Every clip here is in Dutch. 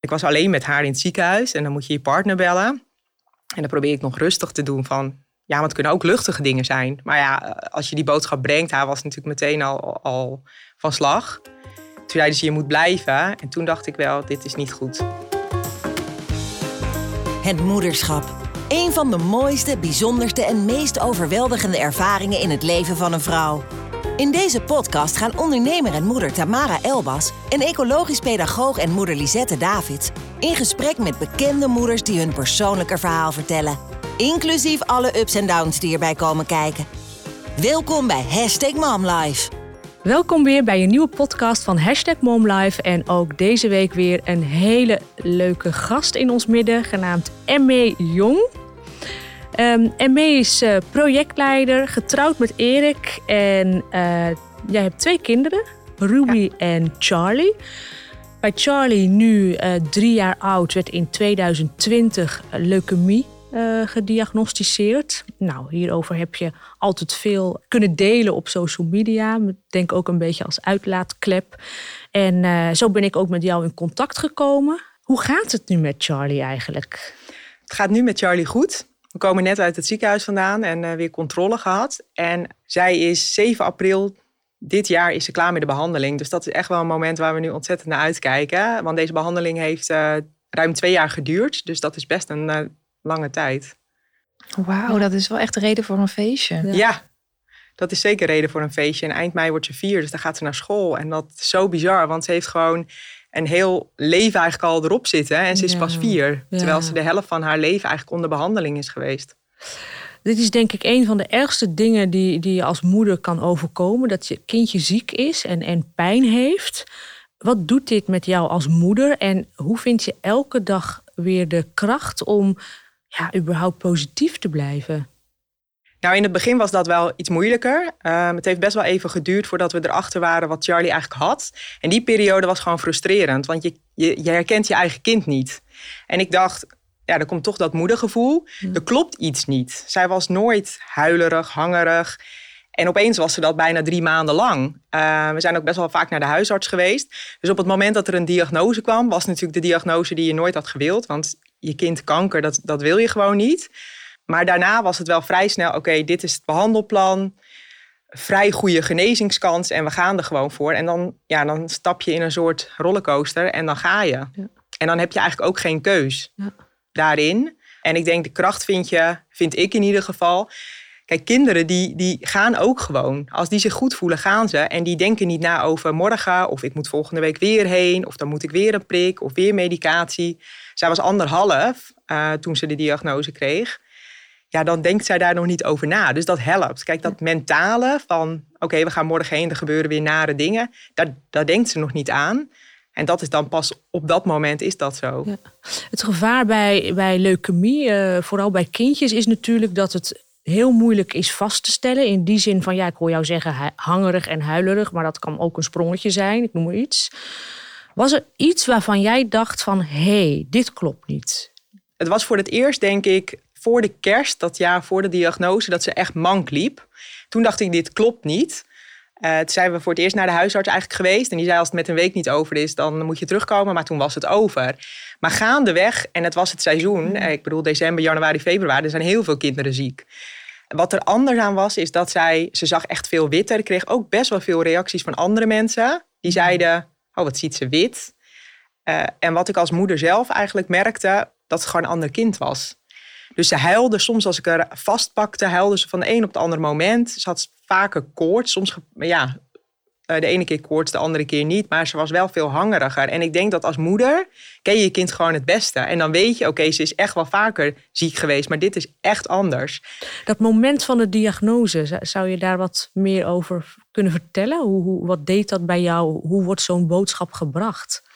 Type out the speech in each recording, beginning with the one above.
Ik was alleen met haar in het ziekenhuis en dan moet je je partner bellen. En dan probeer ik nog rustig te doen van, ja, want het kunnen ook luchtige dingen zijn. Maar ja, als je die boodschap brengt, hij was natuurlijk meteen al, al van slag. Toen zeiden ze, je moet blijven. En toen dacht ik wel, dit is niet goed. Het moederschap. Een van de mooiste, bijzonderste en meest overweldigende ervaringen in het leven van een vrouw. In deze podcast gaan ondernemer en moeder Tamara Elbas en ecologisch pedagoog en moeder Lisette Davids in gesprek met bekende moeders die hun persoonlijke verhaal vertellen. Inclusief alle ups en downs die erbij komen kijken. Welkom bij Hashtag MomLife. Welkom weer bij een nieuwe podcast van Hashtag MomLife. En ook deze week weer een hele leuke gast in ons midden, genaamd Emme Jong. Um, is uh, projectleider, getrouwd met Erik. En uh, jij hebt twee kinderen, Ruby ja. en Charlie. Bij Charlie, nu uh, drie jaar oud, werd in 2020 leukemie gediagnosticeerd. Nou, hierover heb je altijd veel kunnen delen op social media. Ik denk ook een beetje als uitlaatklep. En zo ben ik ook met jou in contact gekomen. Hoe gaat het nu met Charlie eigenlijk? Het gaat nu met Charlie goed. We komen net uit het ziekenhuis vandaan en uh, weer controle gehad. En zij is 7 april dit jaar is ze klaar met de behandeling. Dus dat is echt wel een moment waar we nu ontzettend naar uitkijken. Want deze behandeling heeft ruim twee jaar geduurd. Dus dat is best een lange tijd. Wauw, dat is wel echt reden voor een feestje. Ja. ja. dat is zeker reden voor een feestje. En eind mei wordt ze vier, dus dan gaat ze naar school. En dat is zo bizar, want ze heeft gewoon een heel leven eigenlijk al erop zitten. En ze is pas vier. Terwijl ze de helft van haar leven eigenlijk onder behandeling is geweest. Dit is denk ik een van de ergste dingen die, die je als moeder kan overkomen. Dat je kindje ziek is en, en pijn heeft. Wat doet dit met jou als moeder? En hoe vind je elke dag weer de kracht om ja, überhaupt positief te blijven? Nou, in het begin was dat wel iets moeilijker. Um, het heeft best wel even geduurd voordat we erachter waren wat Charlie eigenlijk had. En die periode was gewoon frustrerend, want je, je, je herkent je eigen kind niet. En ik dacht, ja, er komt toch dat moedergevoel. Er klopt iets niet. Zij was nooit huilerig, hangerig. En opeens was ze dat bijna drie maanden lang. Uh, we zijn ook best wel vaak naar de huisarts geweest. Dus op het moment dat er een diagnose kwam, was natuurlijk de diagnose die je nooit had gewild. Want je kind kanker, dat, dat wil je gewoon niet. Maar daarna was het wel vrij snel, oké, dit is het behandelplan. Vrij goede genezingskans en we gaan er gewoon voor. En dan, ja, dan stap je in een soort rollercoaster en dan ga je. Ja. En dan heb je eigenlijk ook geen keus ja. daarin. En ik denk de kracht vind je, vind ik in ieder geval. Kijk, kinderen die, die gaan ook gewoon. Als die zich goed voelen, gaan ze. En die denken niet na over morgen of ik moet volgende week weer heen. Of dan moet ik weer een prik of weer medicatie. Zij was anderhalf uh, toen ze de diagnose kreeg. Ja, dan denkt zij daar nog niet over na. Dus dat helpt. Kijk, dat mentale van oké, we gaan morgen heen, er gebeuren weer nare dingen. Daar, daar denkt ze nog niet aan. En dat is dan pas op dat moment is dat zo. Ja. Het gevaar bij, bij leukemie, uh, vooral bij kindjes, is natuurlijk dat het heel moeilijk is vast te stellen. In die zin van, ja, ik hoor jou zeggen hangerig en huilerig, maar dat kan ook een sprongetje zijn, ik noem maar iets. Was er iets waarvan jij dacht van, hé, hey, dit klopt niet? Het was voor het eerst, denk ik, voor de kerst, dat jaar voor de diagnose, dat ze echt mank liep. Toen dacht ik, dit klopt niet. Uh, toen zijn we voor het eerst naar de huisarts eigenlijk geweest. En die zei, als het met een week niet over is, dan moet je terugkomen. Maar toen was het over. Maar gaandeweg, en het was het seizoen, mm. ik bedoel december, januari, februari, er zijn heel veel kinderen ziek. Wat er anders aan was, is dat zij, ze zag echt veel witter. Kreeg ook best wel veel reacties van andere mensen. Die mhm. zeiden, oh wat ziet ze wit. Uh, en wat ik als moeder zelf eigenlijk merkte, dat het gewoon een ander kind was. Dus ze huilde soms als ik haar vastpakte, huilde ze van de een op het andere moment. Ze had vaker koorts, soms ja, eh, de ene keer koorts, de andere keer niet. Maar ze was wel veel hangeriger. En ik denk dat als moeder ken je je kind gewoon het beste. En dan weet je, oké, ze is echt wel vaker ziek geweest. Maar dit is echt anders. Dat moment van de diagnose, zou je daar wat meer over kunnen vertellen? Hoe, hoe wat deed dat bij jou? Hoe wordt zo'n boodschap gebracht?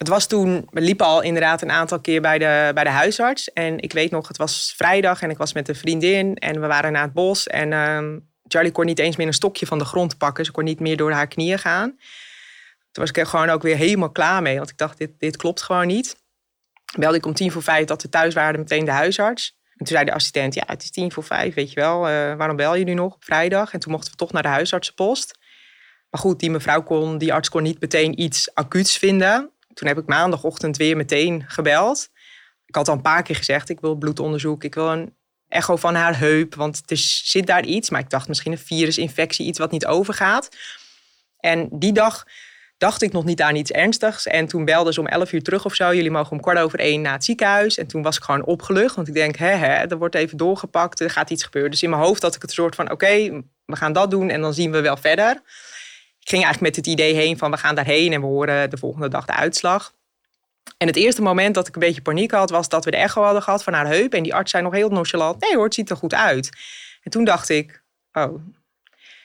Het was toen, we liepen al inderdaad een aantal keer bij de, bij de huisarts. En ik weet nog, het was vrijdag en ik was met een vriendin en we waren naar het bos. En uh, Charlie kon niet eens meer een stokje van de grond pakken. Ze kon niet meer door haar knieën gaan. Toen was ik er gewoon ook weer helemaal klaar mee. Want ik dacht, dit, dit klopt gewoon niet. Belde ik om tien voor vijf dat we thuis waren meteen de huisarts. En toen zei de assistent, ja, het is tien voor vijf, weet je wel. Uh, waarom bel je nu nog op vrijdag? En toen mochten we toch naar de huisartsenpost. Maar goed, die mevrouw kon, die arts kon niet meteen iets acuuts vinden. Toen heb ik maandagochtend weer meteen gebeld. Ik had al een paar keer gezegd, ik wil bloedonderzoek, ik wil een echo van haar heup, want er zit daar iets. Maar ik dacht misschien een virusinfectie, iets wat niet overgaat. En die dag dacht ik nog niet aan iets ernstigs. En toen belden ze om 11 uur terug of zo. Jullie mogen om kwart over één naar het ziekenhuis. En toen was ik gewoon opgelucht. Want ik denk, hè, hè, er wordt even doorgepakt. Er gaat iets gebeuren. Dus in mijn hoofd had ik het soort van, oké, we gaan dat doen. En dan zien we wel verder. Ging eigenlijk met het idee heen van, we gaan daarheen. En we horen de volgende dag de uitslag. En het eerste moment dat ik een beetje paniek had, was dat we de echo hadden gehad van haar heup. En die arts zei nog heel nonchalant, nee hoor, het ziet er goed uit. En toen dacht ik, oh,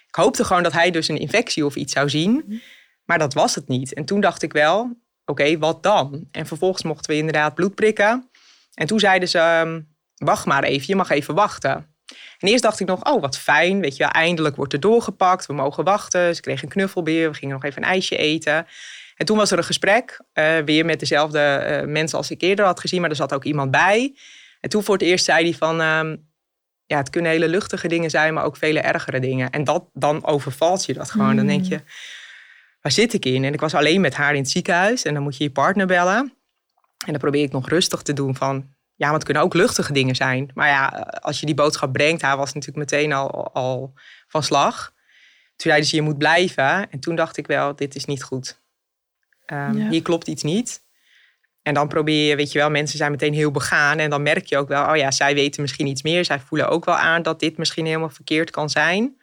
ik hoopte gewoon dat hij dus een infectie of iets zou zien. Maar dat was het niet. En toen dacht ik wel, oké, wat dan? En vervolgens mochten we inderdaad bloed prikken. En toen zeiden ze, ehm, wacht maar even, je mag even wachten. En eerst dacht ik nog, oh wat fijn, weet je wel, eindelijk wordt er doorgepakt, we mogen wachten. Ze kregen een knuffelbeer, we gingen nog even een ijsje eten. En toen was er een gesprek, uh, weer met dezelfde uh, mensen als ik eerder had gezien, maar er zat ook iemand bij. En toen voor het eerst zei hij van, um, ja, het kunnen hele luchtige dingen zijn, maar ook vele ergere dingen. En dat, dan overvalt je dat gewoon. Mm. Dan denk je, waar zit ik in? En ik was alleen met haar in het ziekenhuis en dan moet je je partner bellen. En dan probeer ik nog rustig te doen van, ja, want het kunnen ook luchtige dingen zijn. Maar ja, als je die boodschap brengt, hij was natuurlijk meteen al, al van slag. Toen zeiden ze, je moet blijven. En toen dacht ik wel, dit is niet goed. Um, ja. Hier klopt iets niet. En dan probeer je, weet je wel, mensen zijn meteen heel begaan. En dan merk je ook wel, oh ja, zij weten misschien iets meer. Zij voelen ook wel aan dat dit misschien helemaal verkeerd kan zijn.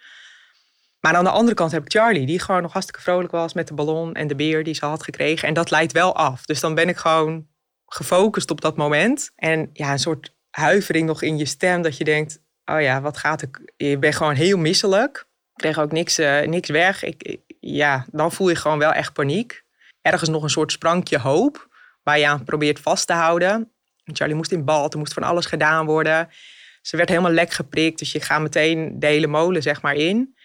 Maar aan de andere kant heb ik Charlie, die gewoon nog hartstikke vrolijk was met de ballon en de beer die ze had gekregen. En dat leidt wel af. Dus dan ben ik gewoon gefocust op dat moment. En ja, een soort huivering nog in je stem dat je denkt, oh ja, wat gaat ik? Je bent gewoon heel misselijk. Ik kreeg ook niks, uh, niks weg. Ik, ja, dan voel je gewoon wel echt paniek. Ergens nog een soort sprankje hoop waar je aan probeert vast te houden. Charlie moest in bad, er moest van alles gedaan worden. Ze werd helemaal lek geprikt, dus je gaat meteen de hele molen zeg maar in.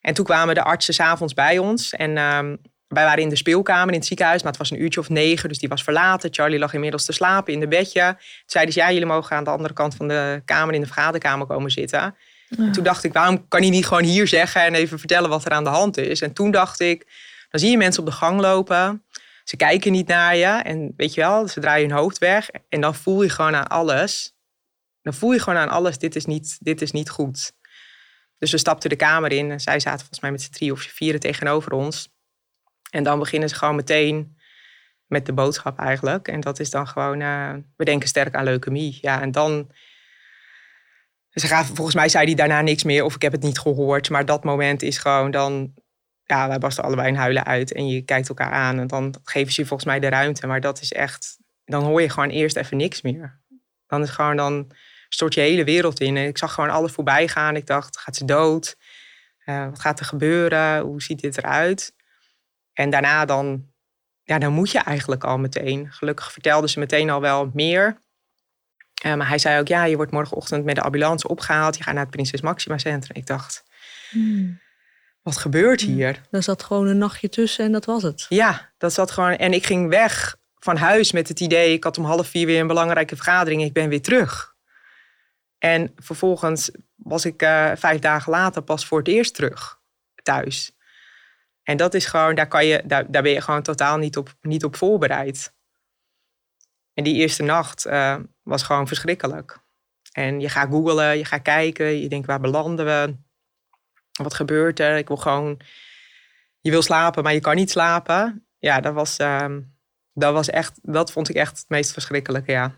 En toen kwamen de artsen s'avonds bij ons. En um, wij waren in de speelkamer in het ziekenhuis, maar het was een uurtje of negen, dus die was verlaten. Charlie lag inmiddels te slapen in de bedje. Toen zeiden ze, ja, jullie mogen aan de andere kant van de kamer in de vergaderkamer komen zitten. Ja. toen dacht ik, waarom kan hij niet gewoon hier zeggen en even vertellen wat er aan de hand is? En toen dacht ik, dan zie je mensen op de gang lopen. Ze kijken niet naar je en weet je wel, ze draaien hun hoofd weg. En dan voel je gewoon aan alles. Dan voel je gewoon aan alles, dit is niet, dit is niet goed. Dus we stapten de kamer in en zij zaten volgens mij met z'n drie of vieren tegenover ons. En dan beginnen ze gewoon meteen met de boodschap eigenlijk. En dat is dan gewoon, uh, we denken sterk aan leukemie. Ja, en dan, ze gaan, volgens mij zei hij daarna niks meer of ik heb het niet gehoord. Maar dat moment is gewoon dan, ja, wij barsten allebei in huilen uit. En je kijkt elkaar aan en dan geven ze je volgens mij de ruimte. Maar dat is echt, dan hoor je gewoon eerst even niks meer. Dan is gewoon, dan stort je hele wereld in. En ik zag gewoon alles voorbij gaan. Ik dacht, gaat ze dood? Uh, wat gaat er gebeuren? Hoe ziet dit eruit? En daarna dan, ja, dan moet je eigenlijk al meteen. Gelukkig vertelde ze meteen al wel meer. Uh, maar hij zei ook, ja, je wordt morgenochtend met de ambulance opgehaald. Je gaat naar het Prinses Maxima Centrum. Ik dacht, hmm. wat gebeurt hier? Er zat gewoon een nachtje tussen en dat was het. Ja, dat zat gewoon. En ik ging weg van huis met het idee, ik had om half vier weer een belangrijke vergadering. Ik ben weer terug. En vervolgens was ik uh, vijf dagen later pas voor het eerst terug thuis. En dat is gewoon, daar, kan je, daar, daar ben je gewoon totaal niet op, niet op voorbereid. En die eerste nacht uh, was gewoon verschrikkelijk. En je gaat googlen, je gaat kijken, je denkt waar belanden we? Wat gebeurt er? Ik wil gewoon, je wil slapen, maar je kan niet slapen. Ja, dat was, uh, dat was echt, dat vond ik echt het meest verschrikkelijke, ja.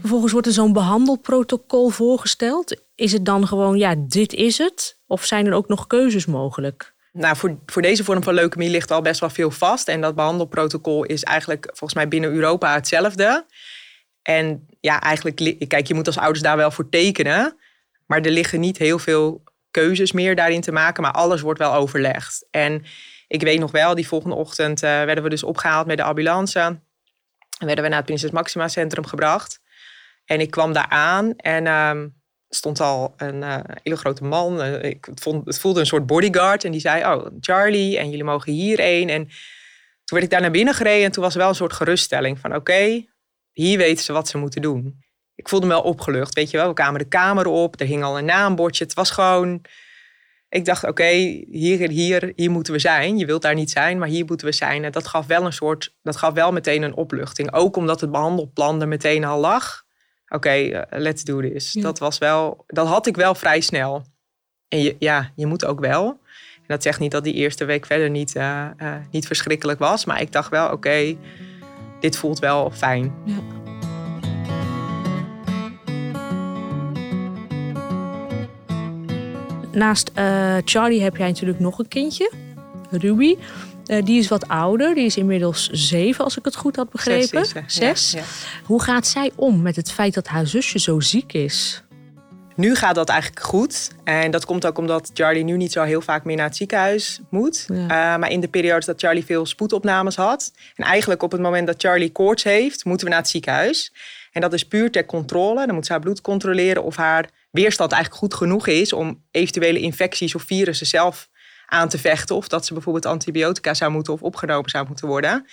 Vervolgens wordt er zo'n behandelprotocol voorgesteld. Is het dan gewoon, ja, dit is het? Of zijn er ook nog keuzes mogelijk? Nou, voor, voor deze vorm van leukemie ligt al best wel veel vast. En dat behandelprotocol is eigenlijk volgens mij binnen Europa hetzelfde. En ja, eigenlijk, kijk, je moet als ouders daar wel voor tekenen. Maar er liggen niet heel veel keuzes meer daarin te maken. Maar alles wordt wel overlegd. En ik weet nog wel, die volgende ochtend uh, werden we dus opgehaald met de ambulance. En werden we naar het Prinses Maxima Centrum gebracht. En ik kwam daar aan en um, stond al een uh, hele grote man. Uh, ik vond, het voelde een soort bodyguard. En die zei, oh, Charlie, en jullie mogen hierheen. En toen werd ik daar naar binnen gereden. En toen was er wel een soort geruststelling van, oké, hier weten ze wat ze moeten doen. Ik voelde me wel opgelucht, weet je wel. We kwamen de kamer op, er hing al een naambordje. Het was gewoon... ik dacht, oké, hier, hier, hier moeten we zijn. Je wilt daar niet zijn, maar hier moeten we zijn. En dat gaf wel een soort, dat gaf wel meteen een opluchting. Ook omdat het behandelplan er meteen al lag. Oké, eh, let's do this. Dat was wel, dat had ik wel vrij snel. En je, ja, je moet ook wel. En dat zegt niet dat die eerste week verder niet, uh, uh, niet verschrikkelijk was. Maar ik dacht wel, oké, dit voelt wel fijn. Ja. Naast uh, Charlie heb jij natuurlijk nog een kindje, Ruby. Uh, die is wat ouder, die is inmiddels zeven, als ik het goed had begrepen. Zes. Zes. Ja, ja. Hoe gaat zij om met het feit dat haar zusje zo ziek is? Nu gaat dat eigenlijk goed. En dat komt ook omdat Charlie nu niet zo heel vaak meer naar het ziekenhuis moet. Ja. Uh, maar in de periodes dat Charlie veel spoedopnames had. En eigenlijk op het moment dat Charlie koorts heeft, moeten we naar het ziekenhuis. En dat is puur ter controle. Dan moet ze haar bloed controleren of haar weerstand eigenlijk goed genoeg is om eventuele infecties of virussen zelf aan te vechten. Of dat ze bijvoorbeeld antibiotica zou moeten of opgenomen zou moeten worden.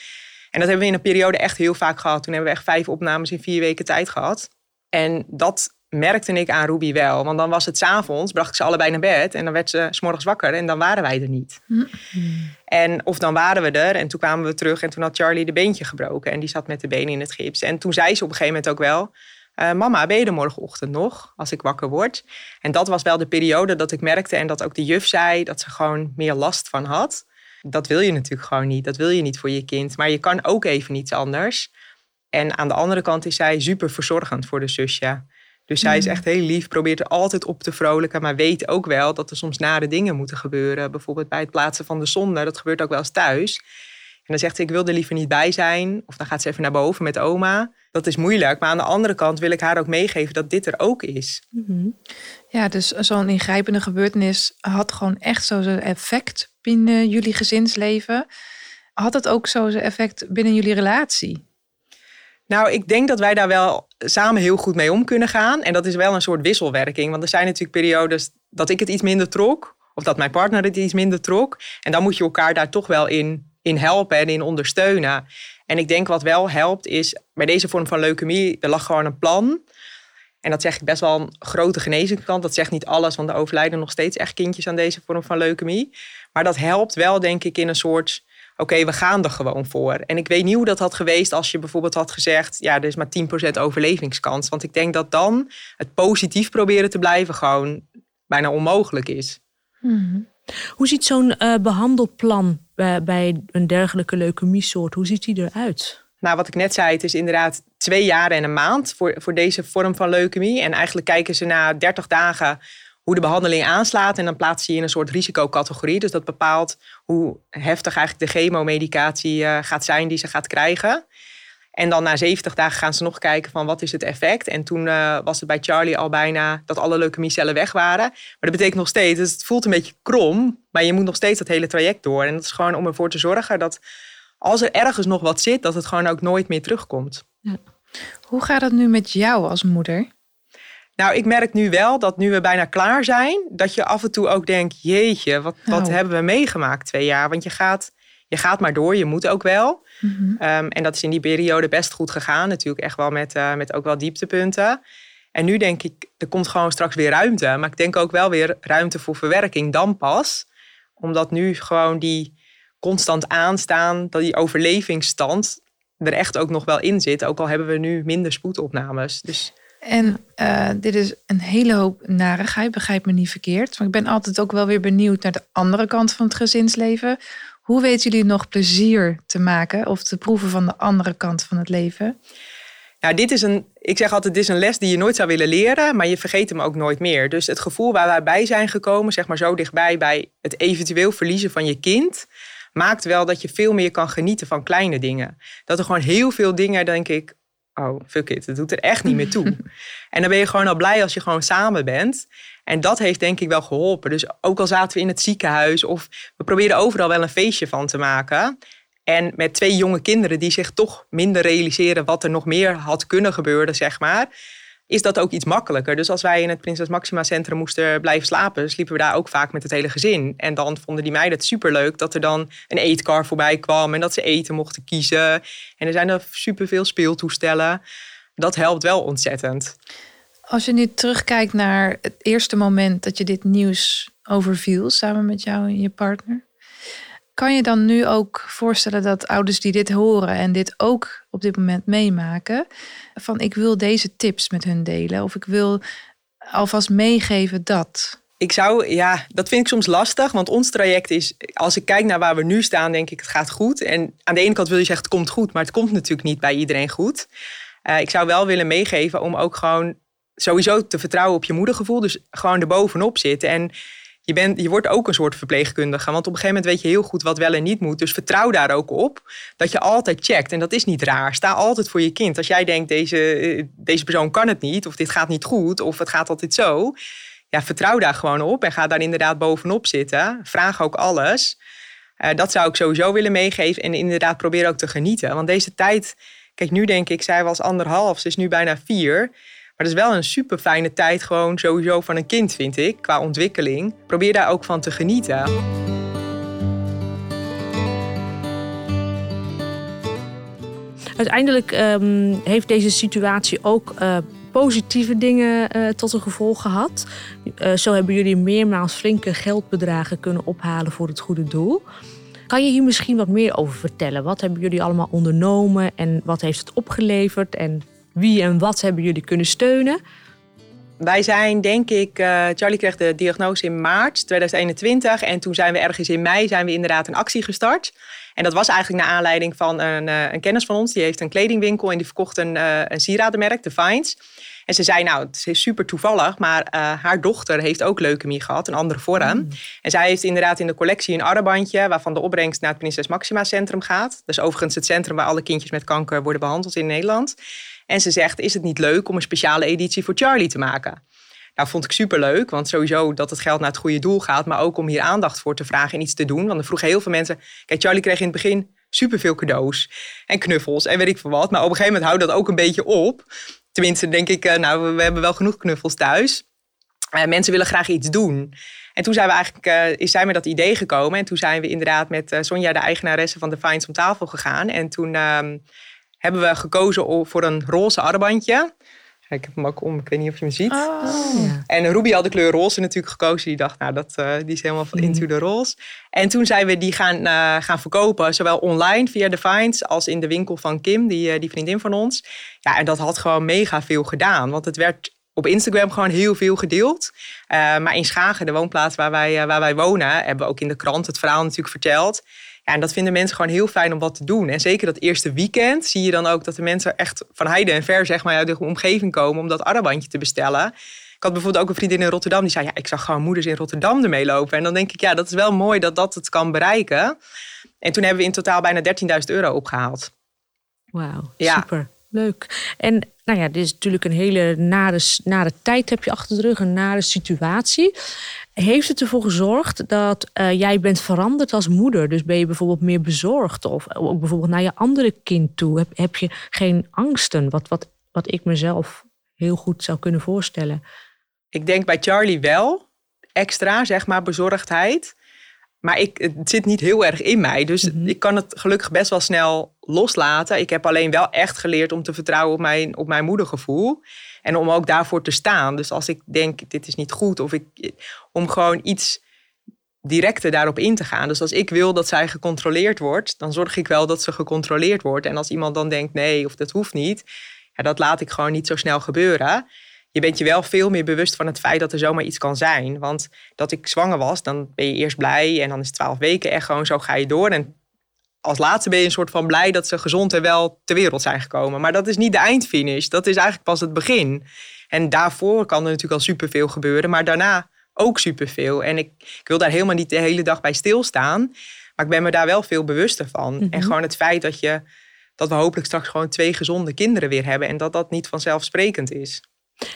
En dat hebben we in een periode echt heel vaak gehad. Toen hebben we echt vijf opnames in vier weken tijd gehad. En dat merkte ik aan Ruby wel. Want dan was het s'avonds, bracht ik ze allebei naar bed. En dan werd ze s'morgens wakker en dan waren wij er niet. Mm. En of dan waren we er en toen kwamen we terug en toen had Charlie de beentje gebroken. En die zat met de benen in het gips. En toen zei ze op een gegeven moment ook wel... Uh, mama, ben je er morgenochtend nog als ik wakker word? En dat was wel de periode dat ik merkte en dat ook de juf zei dat ze gewoon meer last van had. Dat wil je natuurlijk gewoon niet. Dat wil je niet voor je kind. Maar je kan ook even iets anders. En aan de andere kant is zij super verzorgend voor de zusje. Dus zij is echt heel lief, probeert er altijd op te vrolijken, maar weet ook wel dat er soms nare dingen moeten gebeuren. Bijvoorbeeld bij het plaatsen van de zonde, dat gebeurt ook wel eens thuis. En dan zegt ze, ik wil er liever niet bij zijn. Of dan gaat ze even naar boven met oma. Dat is moeilijk. Maar aan de andere kant wil ik haar ook meegeven dat dit er ook is. Mm-hmm. Ja, dus zo'n ingrijpende gebeurtenis had gewoon echt zo'n effect binnen jullie gezinsleven. Had het ook zo'n effect binnen jullie relatie? Nou, ik denk dat wij daar wel samen heel goed mee om kunnen gaan. En dat is wel een soort wisselwerking. Want er zijn natuurlijk periodes dat ik het iets minder trok. Of dat mijn partner het iets minder trok. En dan moet je elkaar daar toch wel in, in helpen en in ondersteunen. En ik denk wat wel helpt is, bij deze vorm van leukemie, er lag gewoon een plan. En dat zeg ik best wel een grote genezingskant. Dat zegt niet alles, want er overlijden nog steeds echt kindjes aan deze vorm van leukemie. Maar dat helpt wel, denk ik, in een soort oké, we gaan er gewoon voor. En ik weet niet hoe dat had geweest als je bijvoorbeeld had gezegd, ja, er is maar 10% overlevingskans. Want ik denk dat dan het positief proberen te blijven gewoon bijna onmogelijk is. Hmm. Hoe ziet zo'n uh, behandelplan bij, bij een dergelijke leukemiesoort, hoe ziet die eruit? Nou, wat ik net zei, het is inderdaad twee jaar en een maand voor, voor deze vorm van leukemie. En eigenlijk kijken ze na 30 dagen hoe de behandeling aanslaat. En dan plaats je je in een soort risicocategorie. Dus dat bepaalt hoe heftig eigenlijk de chemomedicatie uh, gaat zijn die ze gaat krijgen. En dan na 70 dagen gaan ze nog kijken van wat is het effect. En toen uh, was het bij Charlie al bijna dat alle leukemiecellen weg waren. Maar dat betekent nog steeds, dus het voelt een beetje krom. Maar je moet nog steeds dat hele traject door. En dat is gewoon om ervoor te zorgen dat als er ergens nog wat zit, dat het gewoon ook nooit meer terugkomt. Ja. Hoe gaat het nu met jou als moeder? Nou, ik merk nu wel dat nu we bijna klaar zijn, dat je af en toe ook denkt: jeetje, wat, wat Nou. hebben we meegemaakt twee jaar? Want je gaat, je gaat maar door, je moet ook wel. Mhm. Um, en dat is in die periode best goed gegaan. Natuurlijk echt wel met, uh, met ook wel dieptepunten. En nu denk ik, er komt gewoon straks weer ruimte. Maar ik denk ook wel weer ruimte voor verwerking dan pas. Omdat nu gewoon die constant aanstaan, dat die overlevingsstand er echt ook nog wel in zit. Ook al hebben we nu minder spoedopnames. Dus... En uh, dit is een hele hoop narigheid, begrijp me niet verkeerd. Maar ik ben altijd ook wel weer benieuwd naar de andere kant van het gezinsleven. Hoe weten jullie nog plezier te maken of te proeven van de andere kant van het leven? Nou, dit is een, ik zeg altijd, dit is een les die je nooit zou willen leren, maar je vergeet hem ook nooit meer. Dus het gevoel waar wij bij zijn gekomen, zeg maar zo dichtbij bij het eventueel verliezen van je kind, maakt wel dat je veel meer kan genieten van kleine dingen. Dat er gewoon heel veel dingen, denk ik, oh, fuck it, het doet er echt niet meer toe. en dan ben je gewoon al blij als je gewoon samen bent. En dat heeft denk ik wel geholpen. Dus ook al zaten we in het ziekenhuis of we proberen overal wel een feestje van te maken. En met twee jonge kinderen die zich toch minder realiseren wat er nog meer had kunnen gebeuren, zeg maar. Is dat ook iets makkelijker? Dus als wij in het Prinses Maxima Centrum moesten blijven slapen, sliepen we daar ook vaak met het hele gezin. En dan vonden die meiden het superleuk dat er dan een eetkar voorbij kwam en dat ze eten mochten kiezen. En er zijn er superveel speeltoestellen. Dat helpt wel ontzettend. Als je nu terugkijkt naar het eerste moment dat je dit nieuws overviel samen met jou en je partner. Kan je dan nu ook voorstellen dat ouders die dit horen en dit ook op dit moment meemaken, van ik wil deze tips met hun delen of ik wil alvast meegeven dat? Ik zou, ja, dat vind ik soms lastig, want ons traject is, als ik kijk naar waar we nu staan, denk ik het gaat goed. En aan de ene kant wil je zeggen het komt goed, maar het komt natuurlijk niet bij iedereen goed. Uh, ik zou wel willen meegeven om ook gewoon sowieso te vertrouwen op je moedergevoel, dus gewoon erbovenop zitten. En je, bent, je wordt ook een soort verpleegkundige. Want op een gegeven moment weet je heel goed wat wel en niet moet. Dus vertrouw daar ook op dat je altijd checkt. En dat is niet raar. Sta altijd voor je kind. Als jij denkt, deze, eh, deze persoon kan het niet. Of dit gaat niet goed. Of het gaat altijd zo. Ja, vertrouw daar gewoon op. En ga daar inderdaad bovenop zitten. Vraag ook alles. Uh, dat zou ik sowieso willen meegeven. En inderdaad probeer ook te genieten. Want deze tijd... Kijk, nu denk ik, zij was anderhalf. Ze is nu bijna vier. Maar het is wel een super fijne tijd, gewoon sowieso van een kind, vind ik, qua ontwikkeling. Probeer daar ook van te genieten. Uiteindelijk um, heeft deze situatie ook uh, positieve dingen uh, tot een gevolg gehad. Uh, zo hebben jullie meermaals flinke geldbedragen kunnen ophalen voor het goede doel. Kan je hier misschien wat meer over vertellen? Wat hebben jullie allemaal ondernomen en wat heeft het opgeleverd? En wie en wat hebben jullie kunnen steunen? Wij zijn, denk ik, uh, Charlie kreeg de diagnose in maart 2021. En toen zijn we ergens in mei zijn we inderdaad een actie gestart. En dat was eigenlijk naar aanleiding van een, uh, een kennis van ons. Die heeft een kledingwinkel en die verkocht een, uh, een sieradenmerk, de Vines. En ze zei, nou, het is super toevallig, maar haar dochter heeft ook leukemie gehad, een andere vorm. Mm. En zij heeft inderdaad in de collectie een arrebandje, waarvan de opbrengst naar het Prinses Maxima Centrum gaat. Dat is overigens het centrum waar alle kindjes met kanker worden behandeld in Nederland. En ze zegt, is het niet leuk om een speciale editie voor Charlie te maken? Nou, vond ik superleuk, want sowieso dat het geld naar het goede doel gaat, maar ook om hier aandacht voor te vragen en iets te doen. Want er vroegen heel veel mensen, kijk, Charlie kreeg in het begin superveel cadeaus en knuffels en weet ik veel wat. Maar op een gegeven moment houdt dat ook een beetje op. Tenminste, denk ik, eh, nou, we hebben wel genoeg knuffels thuis. Uh, mensen willen graag iets doen. En toen zijn we eigenlijk, uh, is zij met dat idee gekomen. En toen zijn we inderdaad met Sonja, de eigenaresse van de Vines, om tafel gegaan. En toen ehm, hebben we gekozen voor een roze armbandje. Ik heb hem ook om, ik weet niet of je hem ziet. Oh. En Ruby had de kleur roze natuurlijk gekozen. Die dacht, nou, dat, uh, die is helemaal van into the roze. En toen zijn we die gaan, uh, gaan verkopen. Zowel online via de Finds als in de winkel van Kim, die, uh, die vriendin van ons. Ja, en dat had gewoon mega veel gedaan. Want het werd op Instagram gewoon heel veel gedeeld. maar in Schagen, de woonplaats waar wij, waar wij wonen, hebben we ook in de krant het verhaal natuurlijk verteld. Ja, en dat vinden mensen gewoon heel fijn om wat te doen. En zeker dat eerste weekend zie je dan ook dat de mensen echt van heide en ver zeg maar, uit de omgeving komen om dat armbandje te bestellen. Ik had bijvoorbeeld ook een vriendin in Rotterdam die zei: Ja, ik zag gewoon moeders in Rotterdam ermee lopen. En dan denk ik, ja, dat is wel mooi dat dat het kan bereiken. En toen hebben we in totaal bijna 13.000 euro opgehaald. Wauw, ja. super. Leuk. En nou ja, dit is natuurlijk een hele nare, nare tijd heb je achter de rug, een nare situatie. Heeft het ervoor gezorgd dat uh, jij bent veranderd als moeder? Dus ben je bijvoorbeeld meer bezorgd? Of ook bijvoorbeeld naar je andere kind toe? Heb, heb je geen angsten? Wat, wat, wat ik mezelf heel goed zou kunnen voorstellen. Ik denk bij Charlie wel. Extra, zeg maar, bezorgdheid. Maar ik, het zit niet heel erg in mij. Dus mhm. ik kan het gelukkig best wel snel loslaten. Ik heb alleen wel echt geleerd om te vertrouwen op mijn, op mijn moedergevoel. En om ook daarvoor te staan. Dus als ik denk, dit is niet goed. Of ik, om gewoon iets directer daarop in te gaan. Dus als ik wil dat zij gecontroleerd wordt, dan zorg ik wel dat ze gecontroleerd wordt. En als iemand dan denkt, nee, of dat hoeft niet. Ja, dat laat ik gewoon niet zo snel gebeuren je bent je wel veel meer bewust van het feit dat er zomaar iets kan zijn. Want dat ik zwanger was, dan ben je eerst blij en dan is het twaalf weken echt gewoon zo ga je door. En als laatste ben je een soort van blij dat ze gezond en wel ter wereld zijn gekomen. Maar dat is niet de eindfinish, dat is eigenlijk pas het begin. En daarvoor kan er natuurlijk al superveel gebeuren, maar daarna ook superveel. En ik, ik wil daar helemaal niet de hele dag bij stilstaan. Maar ik ben me daar wel veel bewuster van. En mhm. gewoon het feit dat, je, dat we hopelijk straks gewoon twee gezonde kinderen weer hebben. En dat dat niet vanzelfsprekend is.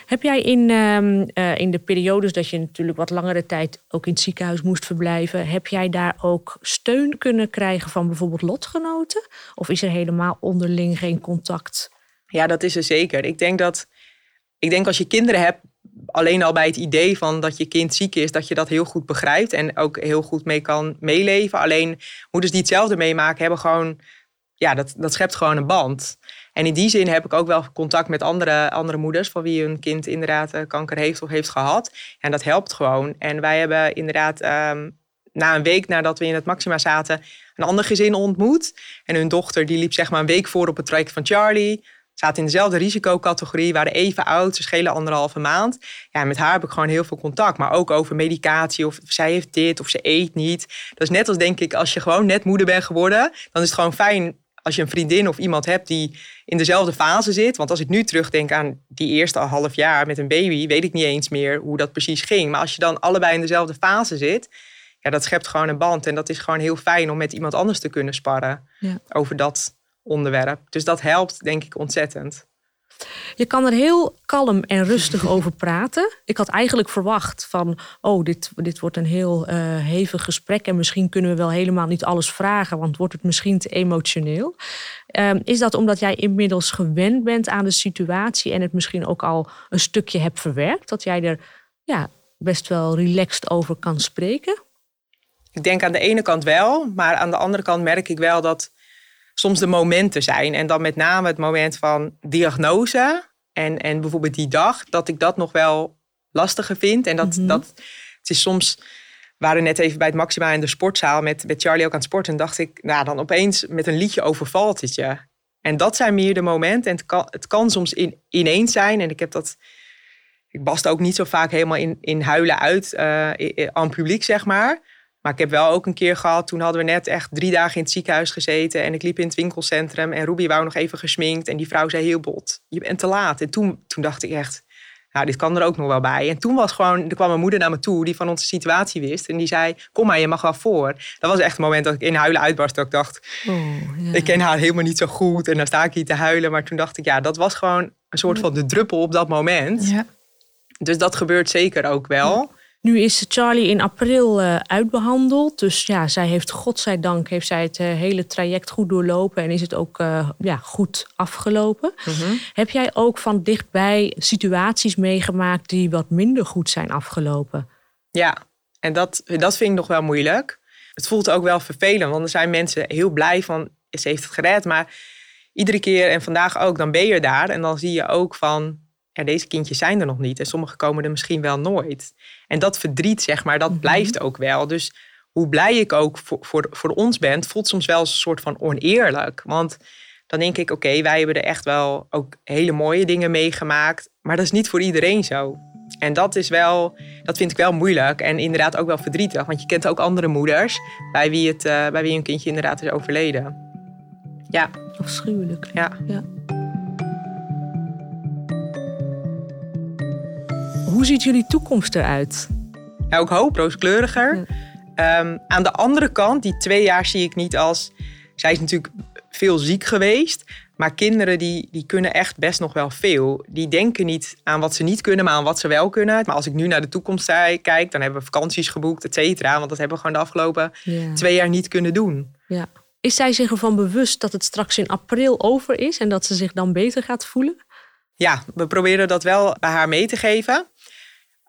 Heb jij in, uh, uh, in de periodes dat je natuurlijk wat langere tijd ook in het ziekenhuis moest verblijven, heb jij daar ook steun kunnen krijgen van bijvoorbeeld lotgenoten? Of is er helemaal onderling geen contact? Ja, dat is er zeker. Ik denk dat ik denk als je kinderen hebt, alleen al bij het idee van dat je kind ziek is, dat je dat heel goed begrijpt en ook heel goed mee kan meeleven. Alleen moeders die hetzelfde meemaken, hebben gewoon, ja, dat, dat schept gewoon een band. En in die zin heb ik ook wel contact met andere, andere moeders van wie hun kind inderdaad eh, kanker heeft of heeft gehad. En dat helpt gewoon. En wij hebben inderdaad ehm, na een week nadat we in het Maxima zaten een ander gezin ontmoet. En hun dochter die liep zeg maar een week voor op het traject van Charlie zaten in dezelfde risicocategorie, waren even oud, ze schelen anderhalve maand. Ja, met haar heb ik gewoon heel veel contact. Maar ook over medicatie, of zij heeft dit, of ze eet niet. Dat is net als denk ik, als je gewoon net moeder bent geworden, dan is het gewoon fijn als je een vriendin of iemand hebt die in dezelfde fase zit. Want als ik nu terugdenk aan die eerste half jaar met een baby, weet ik niet eens meer hoe dat precies ging. Maar als je dan allebei in dezelfde fase zit, ja, dat schept gewoon een band. En dat is gewoon heel fijn om met iemand anders te kunnen sparren ja. over dat onderwerp. Dus dat helpt, denk ik, ontzettend. Je kan er heel kalm en rustig over praten. Ik had eigenlijk verwacht van, oh, dit, dit wordt een heel uh, hevig gesprek en misschien kunnen we wel helemaal niet alles vragen, want wordt het misschien te emotioneel. Um, is dat omdat jij inmiddels gewend bent aan de situatie en het misschien ook al een stukje hebt verwerkt, dat jij er ja, best wel relaxed over kan spreken? Ik denk aan de ene kant wel, maar aan de andere kant merk ik wel dat soms de momenten zijn. En dan met name het moment van diagnose en, en bijvoorbeeld die dag, dat ik dat nog wel lastiger vind. En dat, mhm. dat het is soms. We waren net even bij het Maxima in de sportzaal met, met Charlie ook aan het sporten. En dacht ik, nou dan opeens met een liedje overvalt het je. En dat zijn meer de momenten. En het kan, het kan soms in, ineens zijn. En ik heb dat. Ik bast ook niet zo vaak helemaal in, in huilen uit uh, aan publiek, zeg maar. Maar ik heb wel ook een keer gehad, toen hadden we net echt drie dagen in het ziekenhuis gezeten. En ik liep in het winkelcentrum en Ruby wou nog even gesminkt. En die vrouw zei heel bot, je bent te laat. En toen, toen dacht ik echt, nou dit kan er ook nog wel bij. En toen was gewoon, er kwam mijn moeder naar me toe die van onze situatie wist. En die zei, kom maar, je mag wel voor. Dat was echt het moment dat ik in huilen uitbarst. Dat ik dacht, oh, ik ken haar helemaal niet zo goed. En dan sta ik hier te huilen. Maar toen dacht ik, ja, dat was gewoon een soort van de druppel op dat moment. Ja. Dus dat gebeurt zeker ook wel. Nu is Charlie in april uh, uitbehandeld. Dus ja, zij heeft, godzijdank, heeft zij het uh, hele traject goed doorlopen en is het ook uh, ja, goed afgelopen. Mhm. Heb jij ook van dichtbij situaties meegemaakt die wat minder goed zijn afgelopen? Ja, en dat, dat vind ik nog wel moeilijk. Het voelt ook wel vervelend, want er zijn mensen heel blij van ze heeft het gered. Maar iedere keer en vandaag ook, dan ben je daar en dan zie je ook van ja, deze kindjes zijn er nog niet en sommige komen er misschien wel nooit. En dat verdriet, zeg maar, dat mhm. blijft ook wel. Dus hoe blij ik ook voor, voor, voor ons ben, voelt soms wel als een soort van oneerlijk. Want dan denk ik, oké, wij hebben er echt wel ook hele mooie dingen meegemaakt. Maar dat is niet voor iedereen zo. En dat is wel, dat vind ik wel moeilijk en inderdaad ook wel verdrietig. Want je kent ook andere moeders bij wie, het, uh, bij wie een kindje inderdaad is overleden. Ja. Afschuwelijk. Ja. ja. Hoe ziet jullie toekomst eruit? Ja, ook hoop, rooskleuriger. Ehm, aan de andere kant, die twee jaar zie ik niet als... Zij is natuurlijk veel ziek geweest. Maar kinderen die, die kunnen echt best nog wel veel. Die denken niet aan wat ze niet kunnen, maar aan wat ze wel kunnen. Maar als ik nu naar de toekomst kijk, dan hebben we vakanties geboekt, et cetera. Want dat hebben we gewoon de afgelopen twee jaar niet kunnen doen. Ja. Is zij zich ervan bewust dat het straks in april over is en dat ze zich dan beter gaat voelen? Ja, we proberen dat wel bij haar mee te geven.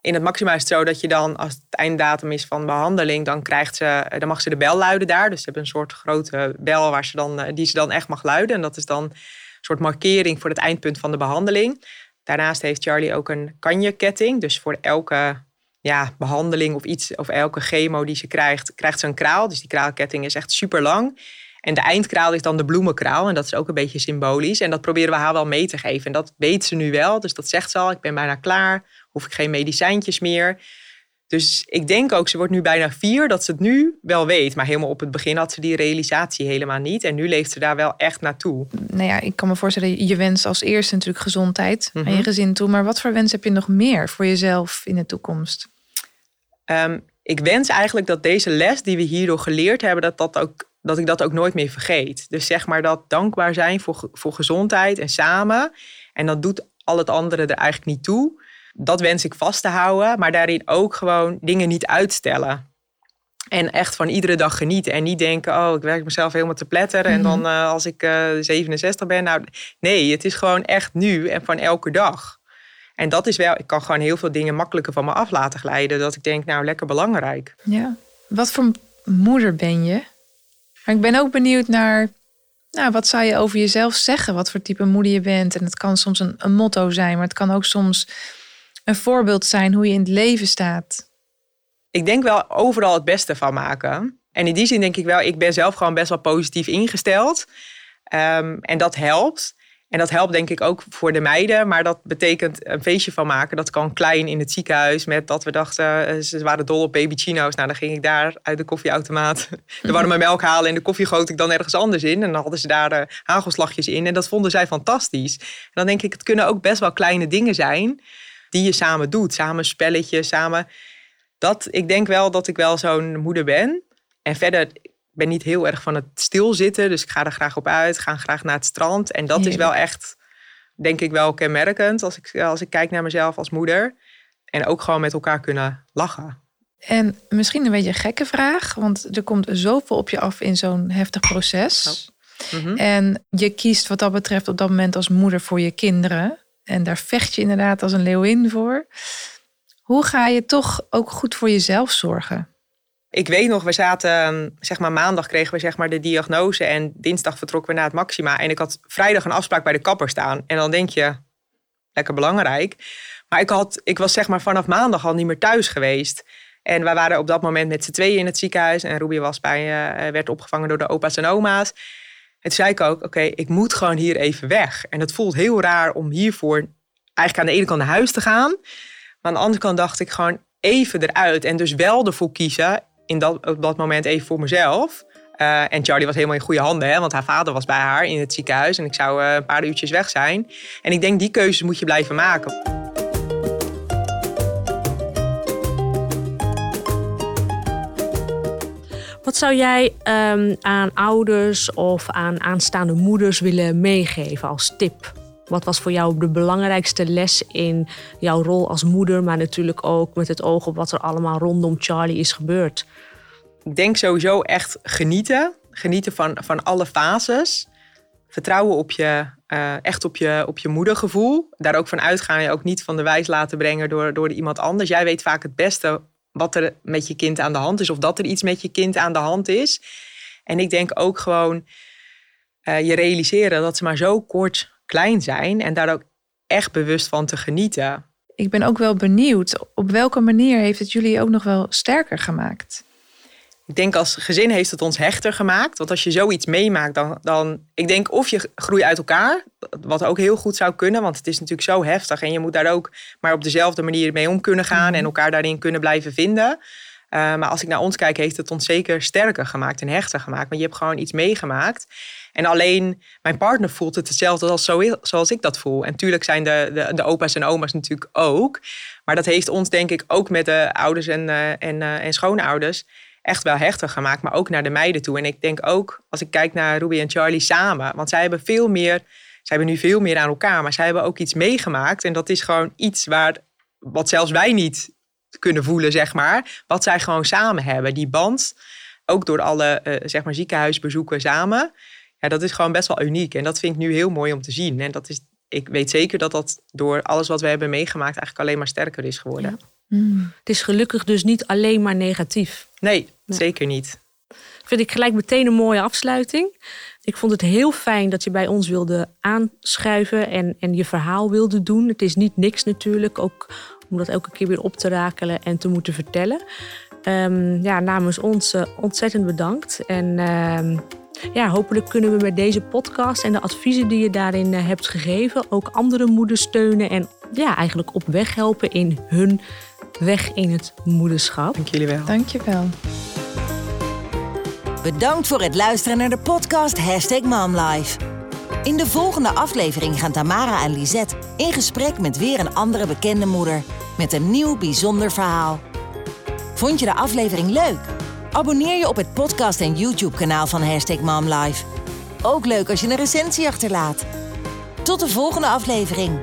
In het maxima is het zo dat je dan, als het einddatum is van behandeling, dan, krijgt ze, dan mag ze de bel luiden daar. Dus ze hebben een soort grote bel waar ze dan, eh, die ze dan echt mag luiden. En dat is dan een soort markering voor het eindpunt van de behandeling. Daarnaast heeft Charlie ook een kanje-ketting. Dus voor elke ja, behandeling of iets, of elke chemo die ze krijgt, krijgt ze een kraal. Dus die kraalketting is echt super lang. En de eindkraal is dan de bloemenkraal. En dat is ook een beetje symbolisch. En dat proberen we haar wel mee te geven. En dat weet ze nu wel. Dus dat zegt ze al. Ik ben bijna klaar hoef ik geen medicijntjes meer. Dus ik denk ook, ze wordt nu bijna vier, dat ze het nu wel weet. Maar helemaal op het begin had ze die realisatie helemaal niet. En nu leeft ze daar wel echt naartoe. Nou ja, ik kan me voorstellen, je wens als eerste natuurlijk gezondheid mm aan je gezin toe. Maar wat voor wens heb je nog meer voor jezelf in de toekomst? Ehm, ik wens eigenlijk dat deze les die we hierdoor geleerd hebben, dat, dat, ook, dat ik dat ook nooit meer vergeet. Dus zeg maar dat dankbaar zijn voor, voor gezondheid en samen. En dat doet al het andere er eigenlijk niet toe dat wens ik vast te houden, maar daarin ook gewoon dingen niet uitstellen. En echt van iedere dag genieten. En niet denken, oh, ik werk mezelf helemaal te pletteren. En dan mhm. eh, als ik uh, eh, 67 ben. Nou, nee, het is gewoon echt nu en van elke dag. En dat is wel, ik kan gewoon heel veel dingen makkelijker van me af laten glijden. Dat ik denk, nou, lekker belangrijk. Ja. Wat voor moeder ben je? Maar ik ben ook benieuwd naar Nou, wat zou je over jezelf zeggen? Wat voor type moeder je bent? En het kan soms een, een motto zijn, maar het kan ook soms een voorbeeld zijn hoe je in het leven staat. Ik denk wel overal het beste van maken. En in die zin denk ik wel, ik ben zelf gewoon best wel positief ingesteld. Ehm, en dat helpt. En dat helpt denk ik ook voor de meiden. Maar dat betekent een feestje van maken. Dat kan klein in het ziekenhuis. Met dat we dachten, eh, ze waren dol op baby chino's. Nou, dan ging ik daar uit de koffieautomaat de warme melk halen. En de koffie goot ik dan ergens anders in. En dan hadden ze daar de hagelslagjes in. En dat vonden zij fantastisch. En dan denk ik, het kunnen ook best wel kleine dingen zijn. Die je samen doet. Samen spelletjes, samen... Dat, ik denk wel dat ik wel zo'n moeder ben. En verder, ben niet heel erg van het stilzitten. Dus ik ga er graag op uit, ga graag naar het strand. En dat is wel echt, denk ik, wel kenmerkend als ik, als ik kijk naar mezelf als moeder. En ook gewoon met elkaar kunnen lachen. En misschien een beetje een gekke vraag, want er komt zoveel op je af in zo'n heftig proces. Oh. Mhm. En je kiest wat dat betreft op dat moment als moeder voor je kinderen. En daar vecht je inderdaad als een leeuwin voor. Hoe ga je toch ook goed voor jezelf zorgen? Ik weet nog, we zaten, ehm, zeg maar maandag kregen we zeg maar de diagnose en dinsdag vertrokken we naar het Maxima. En ik had vrijdag een afspraak bij de kapper staan. En dan denk je, lekker belangrijk. Maar ik, had, ik was zeg maar vanaf maandag al niet meer thuis geweest. En wij waren op dat moment met z'n tweeën in het ziekenhuis. En Ruby was bij, uh, werd opgevangen door de opa's en oma's. Toen zei ik ook, oké, ik moet gewoon hier even weg. En het voelt heel raar om hiervoor eigenlijk aan de ene kant naar huis te gaan. Maar aan de andere kant dacht ik gewoon even eruit. En dus wel ervoor kiezen in dat, op dat moment even voor mezelf. Uh, en Charlie was helemaal in goede handen, hè, want haar vader was bij haar in het ziekenhuis en ik zou uh, een paar uurtjes weg zijn. En ik denk, die keuzes moet je blijven maken. Wat zou jij um, aan ouders of aan aanstaande moeders willen meegeven als tip? Wat was voor jou de belangrijkste les in jouw rol als moeder, maar natuurlijk ook met het oog op wat er allemaal rondom Charlie is gebeurd? Ik denk sowieso echt genieten. Genieten van, van alle fases. Vertrouwen op je, uh, echt op je, op je moedergevoel. Daar ook van uitgaan. Je ook niet van de wijs laten brengen door, door iemand anders. Jij weet vaak het beste wat er met je kind aan de hand is. Of dat er iets met je kind aan de hand is. En ik denk ook gewoon uh, je realiseren dat ze maar zo kort klein zijn. En daar ook echt bewust van te genieten. Ik ben ook wel benieuwd. Op welke manier heeft het jullie ook nog wel sterker gemaakt? Ik denk als gezin heeft het ons hechter gemaakt. Want als je zoiets meemaakt, dan, dan. Ik denk of je groeit uit elkaar. Wat ook heel goed zou kunnen. Want het is natuurlijk zo heftig. En je moet daar ook maar op dezelfde manier mee om kunnen gaan. En mhm. elkaar daarin kunnen blijven vinden. Uh, maar als ik naar ons kijk, heeft het ons zeker sterker gemaakt en hechter gemaakt. Want je hebt gewoon iets meegemaakt. En alleen mijn partner voelt het hetzelfde als zo, zoals ik dat voel. En tuurlijk zijn de, de, de, opa's en oma's natuurlijk ook. Maar dat heeft ons denk ik ook met de ouders en, uh, en, uh, en schoonouders echt wel hechter gemaakt, maar ook naar de meiden toe. En ik denk ook, als ik kijk naar Ruby en Charlie samen, want zij hebben veel meer, zij hebben nu veel meer aan elkaar, maar zij hebben ook iets meegemaakt. En dat is gewoon iets waar, wat zelfs wij niet kunnen voelen, zeg maar. Wat zij gewoon samen hebben. Die band, ook door alle uh, zeg maar ziekenhuisbezoeken samen. Ja, dat is gewoon best wel uniek. En dat vind ik nu heel mooi om te zien. En dat is, ik weet zeker dat dat door alles wat we hebben meegemaakt eigenlijk alleen maar sterker is geworden. Mm. Het is gelukkig dus niet alleen maar negatief. Nee, zeker niet. Vind ik gelijk meteen een mooie afsluiting. Ik vond het heel fijn dat je bij ons wilde aanschuiven en, en je verhaal wilde doen. Het is niet niks natuurlijk, ook om dat elke keer weer op te rakelen en te moeten vertellen. Um, ja, namens ons uh, ontzettend bedankt. En uh, ja, hopelijk kunnen we met deze podcast en de adviezen die je daarin uh, hebt gegeven ook andere moeders steunen en ja, eigenlijk op weg helpen in hun weg in het moederschap. Dank jullie wel. Dank je wel. Bedankt voor het luisteren naar de podcast Hashtag MomLife. In de volgende aflevering gaan Tamara en Lisette in gesprek met weer een andere bekende moeder. Met een nieuw bijzonder verhaal. Vond je de aflevering leuk? Abonneer je op het podcast en YouTube kanaal van Hashtag MomLife. Ook leuk als je een recensie achterlaat. Tot de volgende aflevering.